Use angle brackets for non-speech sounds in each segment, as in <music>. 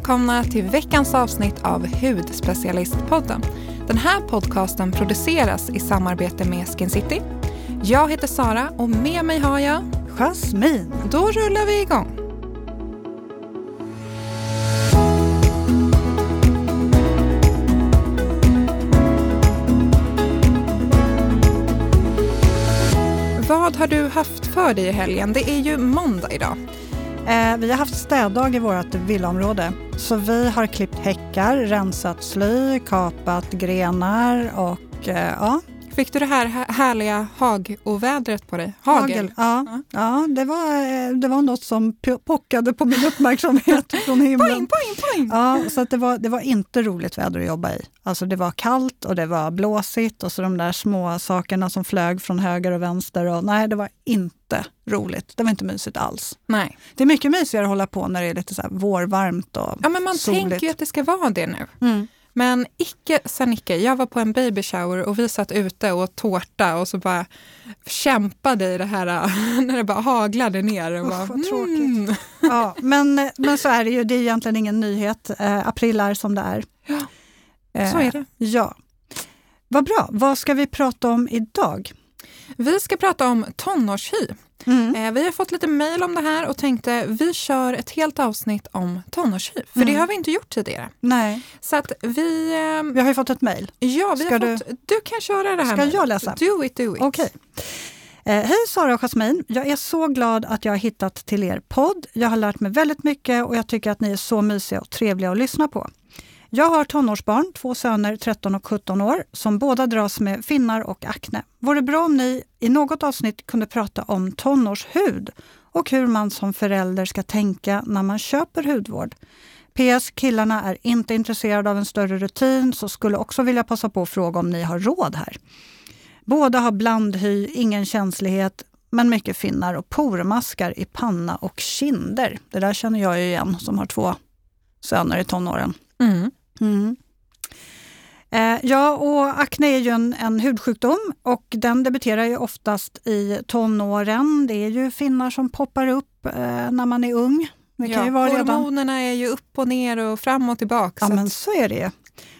välkomna till veckans avsnitt av Hudspecialistpodden. Den här podcasten produceras i samarbete med Skin City. Jag heter Sara och med mig har jag Jasmin. Då rullar vi igång. Vad har du haft för dig i helgen? Det är ju måndag idag. Eh, vi har haft städdag i vårt villaområde. Så vi har klippt häckar, rensat sly, kapat grenar och eh, ja, Fick du det här härliga hagovädret på dig? Hagel? Hagel ja, ja. ja det, var, eh, det var något som pockade på min <laughs> uppmärksamhet från himlen. Poäng, poäng, poäng! Ja, så det, var, det var inte roligt väder att jobba i. Alltså det var kallt och det var blåsigt och så de där små sakerna som flög från höger och vänster. Och, nej, det var inte roligt. Det var inte mysigt alls. Nej. Det är mycket mysigare att hålla på när det är lite så vårvarmt och Ja, men man soligt. tänker ju att det ska vara det nu. Mm. Men icke sa icke. Jag var på en baby shower och vi satt ute och åt tårta och så bara kämpade i det här <laughs> när det bara haglade ner. Och bara, vad tråkigt. Mm. Ja, men, men så är det ju. Det är egentligen ingen nyhet. Eh, april är som det är. Ja, så är det. Eh, ja. Vad bra. Vad ska vi prata om idag? Vi ska prata om tonårshy. Mm. Eh, vi har fått lite mejl om det här och tänkte vi kör ett helt avsnitt om tonårshy. För mm. det har vi inte gjort tidigare. Nej. Så att vi... Eh, vi har ju fått ett mejl. Ja, vi Ska har du... fått, du kan köra det här. Ska jag läsa? Do it, do it. Okay. Eh, Hej Sara och Jasmin! Jag är så glad att jag har hittat till er podd. Jag har lärt mig väldigt mycket och jag tycker att ni är så mysiga och trevliga att lyssna på. Jag har tonårsbarn, två söner, 13 och 17 år, som båda dras med finnar och akne. Vore bra om ni i något avsnitt kunde prata om tonårshud och hur man som förälder ska tänka när man köper hudvård. PS. Killarna är inte intresserade av en större rutin, så skulle också vilja passa på att fråga om ni har råd här. Båda har blandhy, ingen känslighet, men mycket finnar och pormaskar i panna och kinder. Det där känner jag igen som har två söner i tonåren. Mm. Mm. Eh, ja, och akne är ju en, en hudsjukdom och den debuterar ju oftast i tonåren. Det är ju finnar som poppar upp eh, när man är ung. Det ja, ju vara hormonerna redan... är ju upp och ner och fram och tillbaka. Ja, så men så är det ju.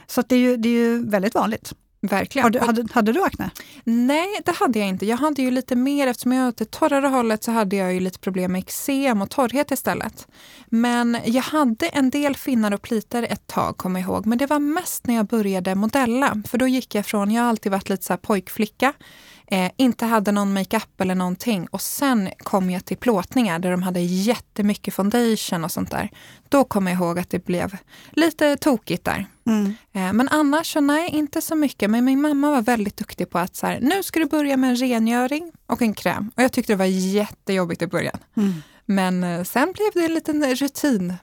Så det är ju, det är ju väldigt vanligt. Verkligen. Du, hade, hade, du akne? Nej, det hade jag inte. Jag hade ju lite mer, eftersom jag åt det torrare hållet så hade jag ju lite problem med eksem och torrhet istället. Men jag hade en del finnar och plitor ett tag, kommer jag ihåg. Men det var mest när jag började modella. För då gick jag från, jag har alltid varit lite så här pojkflicka, eh, inte hade någon makeup eller någonting. Och sen kom jag till plåtningar där de hade jättemycket foundation och sånt där. Då kommer jag ihåg att det blev lite tokigt där. Mm. Eh, men annars så nej, inte så mycket. Men min mamma var väldigt duktig på att så här, nu ska du börja med en rengöring och en kräm. Och jag tyckte det var jättejobbigt i början. Mm. Men eh, sen blev det en liten rutin.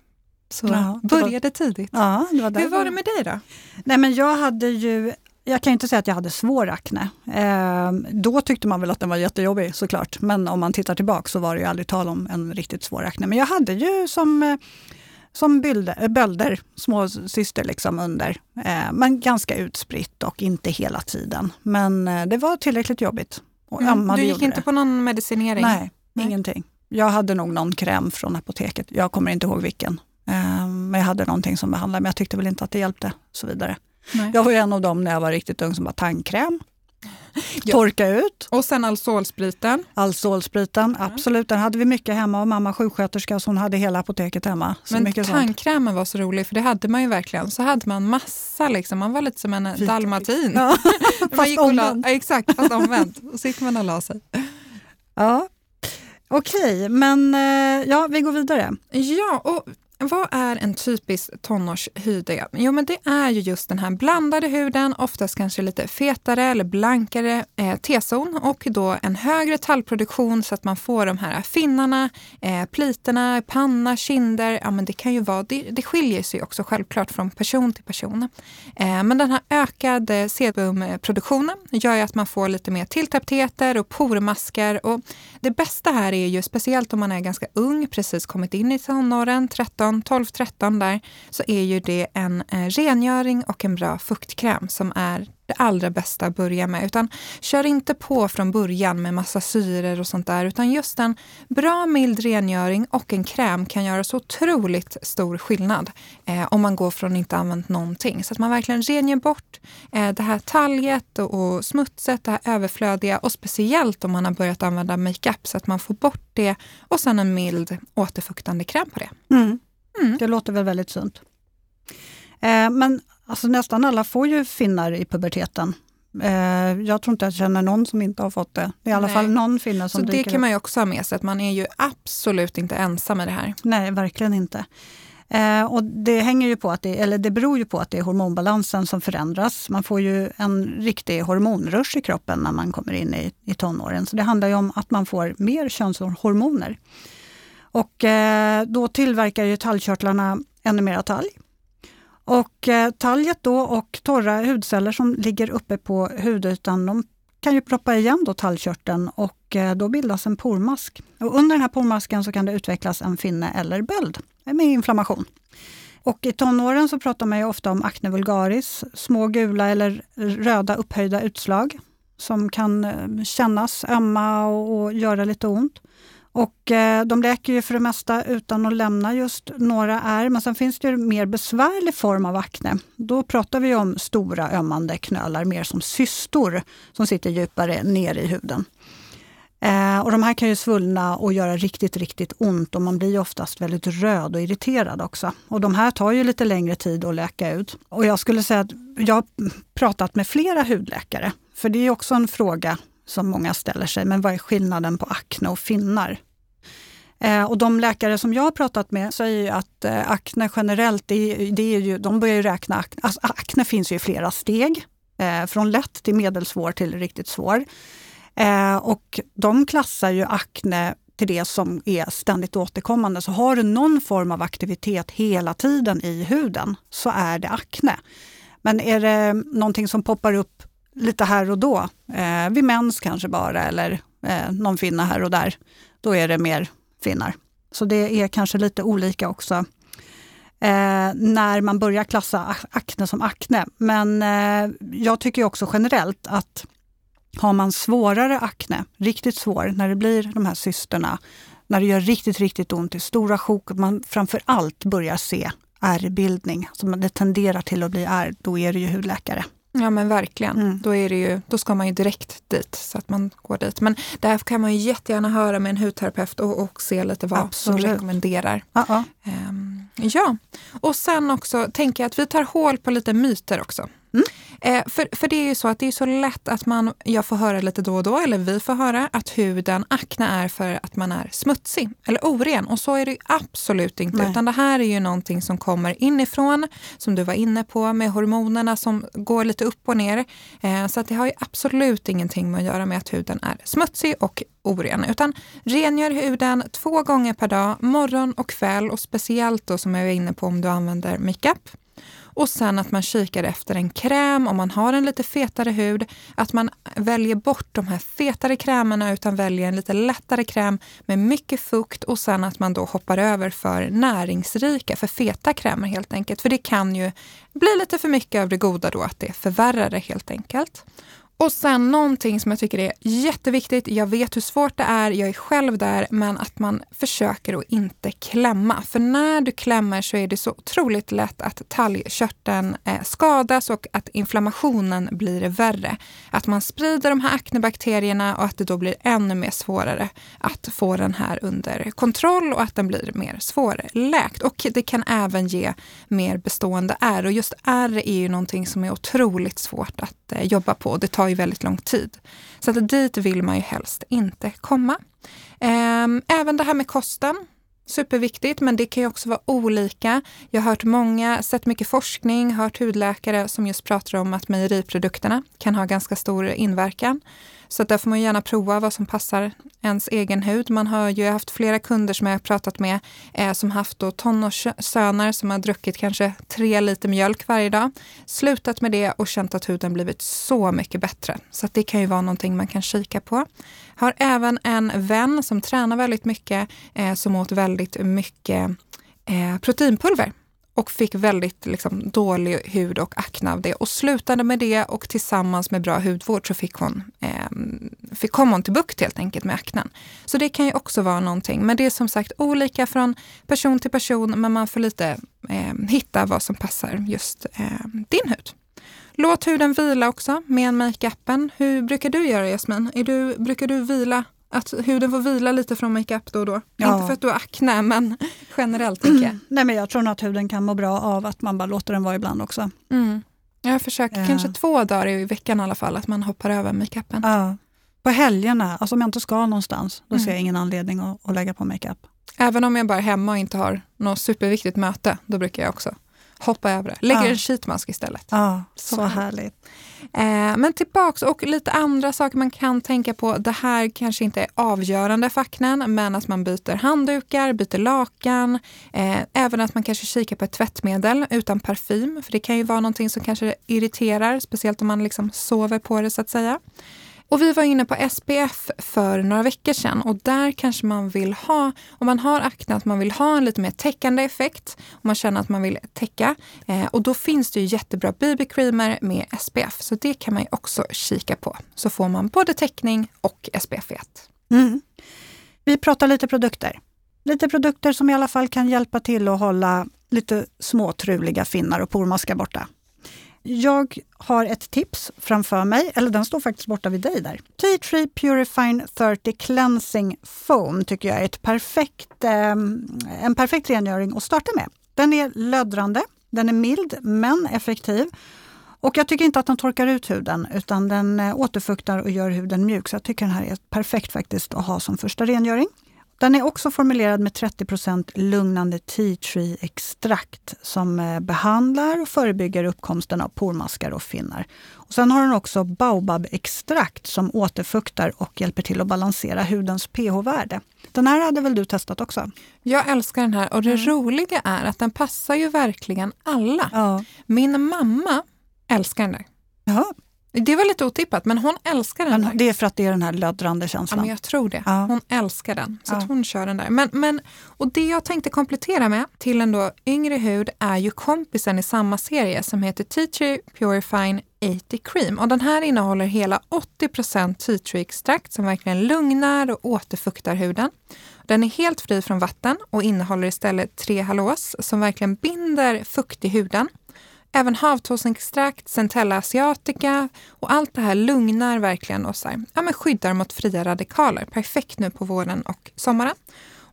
Så ja, började var... tidigt. Ja, var Hur var det med dig då? Nej, men jag hade ju jag kan inte säga att jag hade svår akne. Eh, då tyckte man väl att den var jättejobbig såklart. Men om man tittar tillbaka så var det ju aldrig tal om en riktigt svår akne. Men jag hade ju som, som bölder, eh, bölder små syster liksom under. Eh, men ganska utspritt och inte hela tiden. Men eh, det var tillräckligt jobbigt. Mm, du gick inte det. på någon medicinering? Nej, Nej, ingenting. Jag hade nog någon kräm från apoteket. Jag kommer inte ihåg vilken. Eh, men jag hade någonting som behandlade, men jag tyckte väl inte att det hjälpte. så vidare. Nej. Jag var en av dem när jag var riktigt ung som bara tandkräm. Ja. Torka ut. Och sen Alzolspriten. Alzolspriten, mm. absolut. Den hade vi mycket hemma och mamma sjuksköterska så hon hade hela apoteket hemma. Så Men tandkrämen var så rolig för det hade man ju verkligen. Så hade man massa, liksom. man var lite som en Vita. dalmatin. Ja, <laughs> fast omvänt. Ja, exakt, fast omvänt. och så gick man och la sig. Ja, okej, men eh, ja, vi går vidare. Ja, och vad är en typisk tonårshyde? Jo, men det är ju just den här blandade huden, oftast kanske lite fetare eller blankare eh, T-zon och då en högre tallproduktion så att man får de här finnarna, eh, plitorna, panna, kinder. Ja, men det kan ju vara, det, det skiljer sig också självklart från person till person. Eh, men den här ökade sebumproduktionen gör ju att man får lite mer tilltäpptheter och pormaskar och det bästa här är ju, speciellt om man är ganska ung, precis kommit in i tonåren, 13, 12-13 där, så är ju det en eh, rengöring och en bra fuktkräm som är det allra bästa att börja med. Utan kör inte på från början med massa syror och sånt där. Utan just en bra mild rengöring och en kräm kan göra så otroligt stor skillnad eh, om man går från att inte använt någonting. Så att man verkligen rengör bort eh, det här talget och, och smutset, det här överflödiga och speciellt om man har börjat använda makeup så att man får bort det och sen en mild återfuktande kräm på det. Mm. Mm. Det låter väl väldigt sunt. Eh, men alltså, nästan alla får ju finnar i puberteten. Eh, jag tror inte jag känner någon som inte har fått det. I alla Nej. fall någon finne som Så det kan upp. man ju också ha med sig, att man är ju absolut inte ensam med det här. Nej, verkligen inte. Eh, och det, hänger ju på att det, eller det beror ju på att det är hormonbalansen som förändras. Man får ju en riktig hormonrush i kroppen när man kommer in i, i tonåren. Så det handlar ju om att man får mer könshormoner. Och eh, då tillverkar ju tallkörtlarna ännu mer talg. Och eh, talget då och torra hudceller som ligger uppe på hudytan, de kan ju proppa igen då tallkörteln och eh, då bildas en pormask. Och under den här pormasken så kan det utvecklas en finne eller böld med inflammation. Och I tonåren så pratar man ju ofta om acne vulgaris, små gula eller röda upphöjda utslag som kan kännas ömma och, och göra lite ont. Och eh, de läker ju för det mesta utan att lämna just några ärr. Men sen finns det ju mer besvärlig form av akne. Då pratar vi om stora ömmande knölar, mer som cystor som sitter djupare ner i huden. Eh, och de här kan ju svullna och göra riktigt, riktigt ont och man blir oftast väldigt röd och irriterad också. Och de här tar ju lite längre tid att läka ut. Och jag skulle säga att jag har pratat med flera hudläkare, för det är också en fråga som många ställer sig. Men vad är skillnaden på akne och finnar? Eh, och de läkare som jag har pratat med säger att eh, akne generellt, det, det är ju, de börjar ju räkna, akne, alltså, akne finns ju i flera steg. Eh, från lätt till medelsvår till riktigt svår. Och de klassar ju akne till det som är ständigt återkommande. Så har du någon form av aktivitet hela tiden i huden så är det akne. Men är det någonting som poppar upp lite här och då, eh, vid mens kanske bara eller eh, någon finna här och där, då är det mer finnar. Så det är kanske lite olika också eh, när man börjar klassa akne som akne. Men eh, jag tycker också generellt att har man svårare akne, riktigt svår, när det blir de här cysterna, när det gör riktigt, riktigt ont i stora sjok, man framför allt börjar se ärrbildning, det tenderar till att bli ärr, då är det ju hudläkare. Ja men verkligen. Mm. Då, är det ju, då ska man ju direkt dit så att man går dit. Men där kan man ju jättegärna höra med en hudterapeut och, och se lite vad Absolut. som rekommenderar. Uh -uh. Um, ja, och sen också tänker jag att vi tar hål på lite myter också. Mm. Eh, för, för det är ju så att det är så lätt att man, jag får höra lite då och då, eller vi får höra, att huden akne är för att man är smutsig eller oren. Och så är det absolut inte, Nej. utan det här är ju någonting som kommer inifrån, som du var inne på, med hormonerna som går lite upp och ner. Eh, så att det har ju absolut ingenting med att göra med att huden är smutsig och oren, utan rengör huden två gånger per dag, morgon och kväll och speciellt då som jag var inne på om du använder makeup. Och sen att man kikar efter en kräm om man har en lite fetare hud. Att man väljer bort de här fetare krämerna utan väljer en lite lättare kräm med mycket fukt och sen att man då hoppar över för näringsrika, för feta krämer helt enkelt. För det kan ju bli lite för mycket av det goda då, att det förvärrar det helt enkelt. Och sen någonting som jag tycker är jätteviktigt. Jag vet hur svårt det är, jag är själv där, men att man försöker att inte klämma. För när du klämmer så är det så otroligt lätt att talgkörteln eh, skadas och att inflammationen blir värre. Att man sprider de här aknebakterierna och att det då blir ännu mer svårare att få den här under kontroll och att den blir mer svårläkt. Och det kan även ge mer bestående ärr. Och just ärr är ju någonting som är otroligt svårt att eh, jobba på. Det tar tar ju väldigt lång tid. Så att dit vill man ju helst inte komma. Ehm, även det här med kosten. Superviktigt, men det kan ju också vara olika. Jag har hört många, sett mycket forskning, hört hudläkare som just pratar om att mejeriprodukterna kan ha ganska stor inverkan. Så där får man gärna prova vad som passar ens egen hud. Man har ju haft flera kunder som jag har pratat med eh, som haft då tonårssöner som har druckit kanske tre liter mjölk varje dag. Slutat med det och känt att huden blivit så mycket bättre. Så det kan ju vara någonting man kan kika på. Har även en vän som tränar väldigt mycket eh, som åt väldigt mycket eh, proteinpulver och fick väldigt liksom, dålig hud och akne av det och slutade med det och tillsammans med bra hudvård så fick hon, eh, fick, kom hon till bukt helt enkelt med aknen. Så det kan ju också vara någonting. Men det är som sagt olika från person till person men man får lite eh, hitta vad som passar just eh, din hud. Låt huden vila också med makeupen. Hur brukar du göra Jasmin? Är du, brukar du vila att huden får vila lite från makeup då och då. Ja. Inte för att du har akne, men generellt tänker jag. <clears throat> Nej, men jag tror nog att huden kan må bra av att man bara låter den vara ibland också. Mm. Jag försöker ja. kanske två dagar i veckan i alla fall, att man hoppar över makeupen. Ja. På helgerna, alltså om jag inte ska någonstans, då mm. ser jag ingen anledning att, att lägga på makeup. Även om jag bara är hemma och inte har något superviktigt möte, då brukar jag också hoppa över det. Lägger ja. en sheetmask istället. Ja, så, så härligt. Eh, men tillbaks och lite andra saker man kan tänka på. Det här kanske inte är avgörande för aknen, men att man byter handdukar, byter lakan. Eh, även att man kanske kikar på ett tvättmedel utan parfym. För det kan ju vara någonting som kanske irriterar, speciellt om man liksom sover på det så att säga. Och vi var inne på SPF för några veckor sedan och där kanske man vill ha, om man har akne, att man vill ha en lite mer täckande effekt. Om man känner att man vill täcka. Eh, och då finns det ju jättebra BB-creamer med SPF, så det kan man ju också kika på. Så får man både täckning och SPF 1. Mm. Vi pratar lite produkter. Lite produkter som i alla fall kan hjälpa till att hålla lite småtruliga finnar och pormaskar borta. Jag har ett tips framför mig, eller den står faktiskt borta vid dig där. Tea Tree Purifying 30 Cleansing Foam tycker jag är ett perfekt, eh, en perfekt rengöring att starta med. Den är löddrande, den är mild men effektiv. Och jag tycker inte att den torkar ut huden utan den eh, återfuktar och gör huden mjuk. Så jag tycker den här är perfekt faktiskt att ha som första rengöring. Den är också formulerad med 30% lugnande tea tree extrakt som eh, behandlar och förebygger uppkomsten av pormaskar och finnar. Och sen har den också baobab-extrakt som återfuktar och hjälper till att balansera hudens pH-värde. Den här hade väl du testat också? Jag älskar den här och det mm. roliga är att den passar ju verkligen alla. Ja. Min mamma älskar den där. Jaha. Det var lite otippat, men hon älskar den. Men det är för att det är den här löddrande känslan? Ja, men jag tror det. Ja. Hon älskar den, så ja. hon kör den där. Men, men, och det jag tänkte komplettera med till en då yngre hud är ju kompisen i samma serie som heter Tea Tree Purifying 80 Cream. Och den här innehåller hela 80% tea tree extrakt som verkligen lugnar och återfuktar huden. Den är helt fri från vatten och innehåller istället tre halås som verkligen binder fukt i huden Även havtossextrakt, centella asiatica och allt det här lugnar verkligen och så här, ja, men skyddar mot fria radikaler. Perfekt nu på våren och sommaren.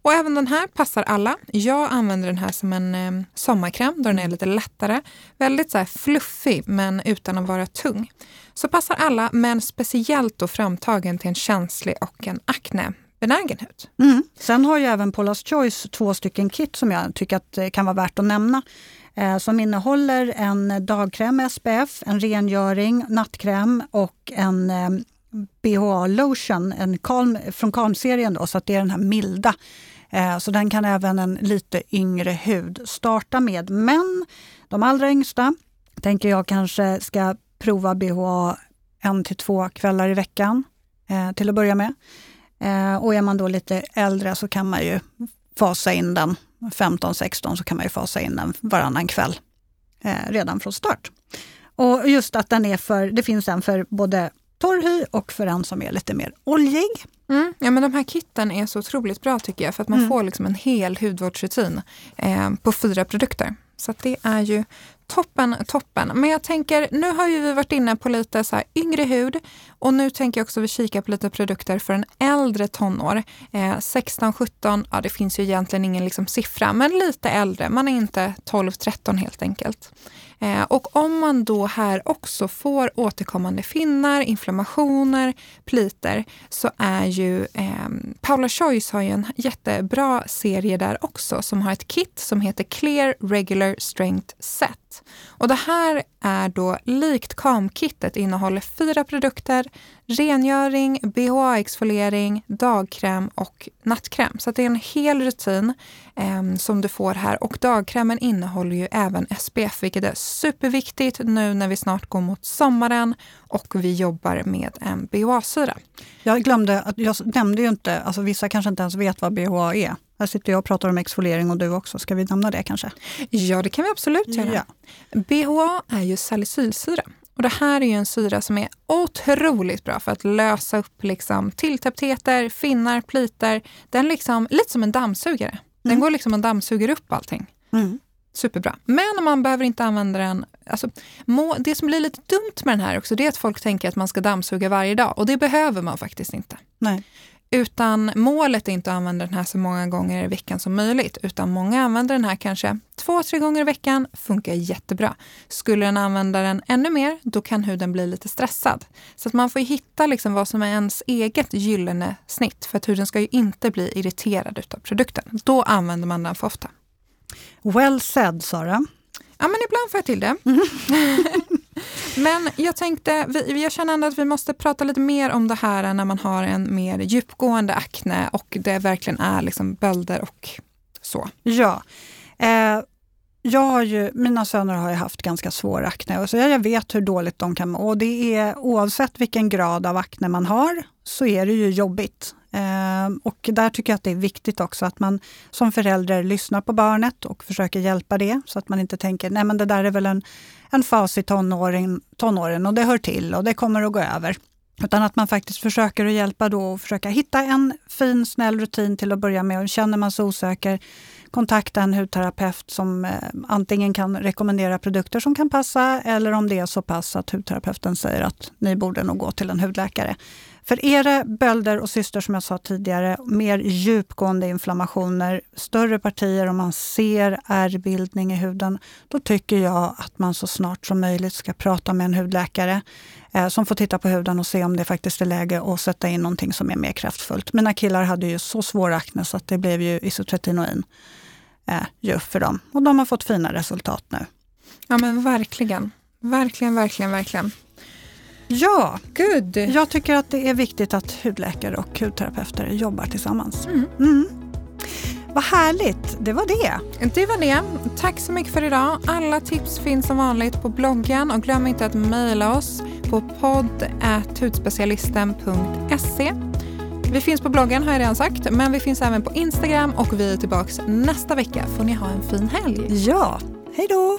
Och även den här passar alla. Jag använder den här som en eh, sommarkräm då den är lite lättare. Väldigt så här fluffig men utan att vara tung. Så passar alla men speciellt då framtagen till en känslig och en akne benägen hud. Mm. Sen har ju även Paula's Choice två stycken kit som jag tycker att eh, kan vara värt att nämna. Eh, som innehåller en dagkräm med SPF, en rengöring, nattkräm och en eh, BHA lotion en Calm, från Calm-serien. Då, så att det är den här milda. Eh, så den kan även en lite yngre hud starta med. Men de allra yngsta tänker jag kanske ska prova BHA en till två kvällar i veckan till att börja med. Och är man då lite äldre så kan man ju fasa in den 15-16 så kan man ju fasa in den varannan kväll eh, redan från start. Och just att den är för, det finns en för både torr hy och för en som är lite mer oljig. Mm. Ja, men de här kitten är så otroligt bra tycker jag för att man mm. får liksom en hel hudvårdsrutin eh, på fyra produkter. Så det är ju toppen, toppen. Men jag tänker, nu har ju vi varit inne på lite så yngre hud och nu tänker jag också vi kika på lite produkter för en äldre tonår. Eh, 16, 17, ja det finns ju egentligen ingen liksom siffra, men lite äldre. Man är inte 12, 13 helt enkelt. Eh, och om man då här också får återkommande finnar, inflammationer, pliter så är ju eh, Paula Choice har ju en jättebra serie där också som har ett kit som heter Clear Regular Strength Set. Och det här är då likt KAM-kittet innehåller fyra produkter, rengöring, BHA-exfoliering, dagkräm och nattkräm. Så det är en hel rutin eh, som du får här. Och dagkrämen innehåller ju även SPF, vilket är superviktigt nu när vi snart går mot sommaren och vi jobbar med en BHA-syra. Jag glömde, att jag nämnde ju inte, alltså vissa kanske inte ens vet vad BHA är. Här sitter jag och pratar om exfoliering och du också. Ska vi nämna det kanske? Ja, det kan vi absolut göra. Ja. BHA är ju salicylsyra. Och det här är ju en syra som är otroligt bra för att lösa upp liksom tilltäpptheter, finnar, plitor. Den liksom, lite som en dammsugare. Den mm. går liksom och dammsuger upp allting. Mm. Superbra. Men man behöver inte använda den... Alltså, må, det som blir lite dumt med den här också, det är att folk tänker att man ska dammsuga varje dag. Och det behöver man faktiskt inte. Nej. Utan målet är inte att använda den här så många gånger i veckan som möjligt, utan många använder den här kanske två, tre gånger i veckan, funkar jättebra. Skulle den använda den ännu mer, då kan huden bli lite stressad. Så att man får hitta liksom vad som är ens eget gyllene snitt, för att huden ska ju inte bli irriterad av produkten. Då använder man den för ofta. Well said, Sara. Ja, men ibland får jag till det. <laughs> Men jag tänkte, vi, jag känner ändå att vi måste prata lite mer om det här när man har en mer djupgående akne och det verkligen är liksom bölder och så. Ja. Eh, jag har ju, mina söner har ju haft ganska svår akne, så jag vet hur dåligt de kan må. Och det är, oavsett vilken grad av akne man har så är det ju jobbigt. Ehm, och där tycker jag att det är viktigt också att man som förälder lyssnar på barnet och försöker hjälpa det så att man inte tänker nej men det där är väl en, en fas i tonåren, tonåren och det hör till och det kommer att gå över. Utan att man faktiskt försöker att hjälpa då och försöka hitta en fin snäll rutin till att börja med. Och känner man sig osäker, kontakta en hudterapeut som eh, antingen kan rekommendera produkter som kan passa eller om det är så pass att hudterapeuten säger att ni borde nog gå till en hudläkare. För är det bölder och syster som jag sa tidigare, mer djupgående inflammationer, större partier och man ser ärrbildning i huden, då tycker jag att man så snart som möjligt ska prata med en hudläkare eh, som får titta på huden och se om det faktiskt är läge att sätta in någonting som är mer kraftfullt. Mina killar hade ju så svår akne så att det blev ju isotretinoin eh, för dem. Och de har fått fina resultat nu. Ja men verkligen. Verkligen, verkligen, verkligen. Ja, Good. jag tycker att det är viktigt att hudläkare och hudterapeuter jobbar tillsammans. Mm. Mm. Vad härligt, det var det. Det var det. Tack så mycket för idag. Alla tips finns som vanligt på bloggen och glöm inte att mejla oss på podd.hudspecialisten.se. Vi finns på bloggen har jag redan sagt, men vi finns även på Instagram och vi är tillbaka nästa vecka. Får ni ha en fin helg. Ja, hej då!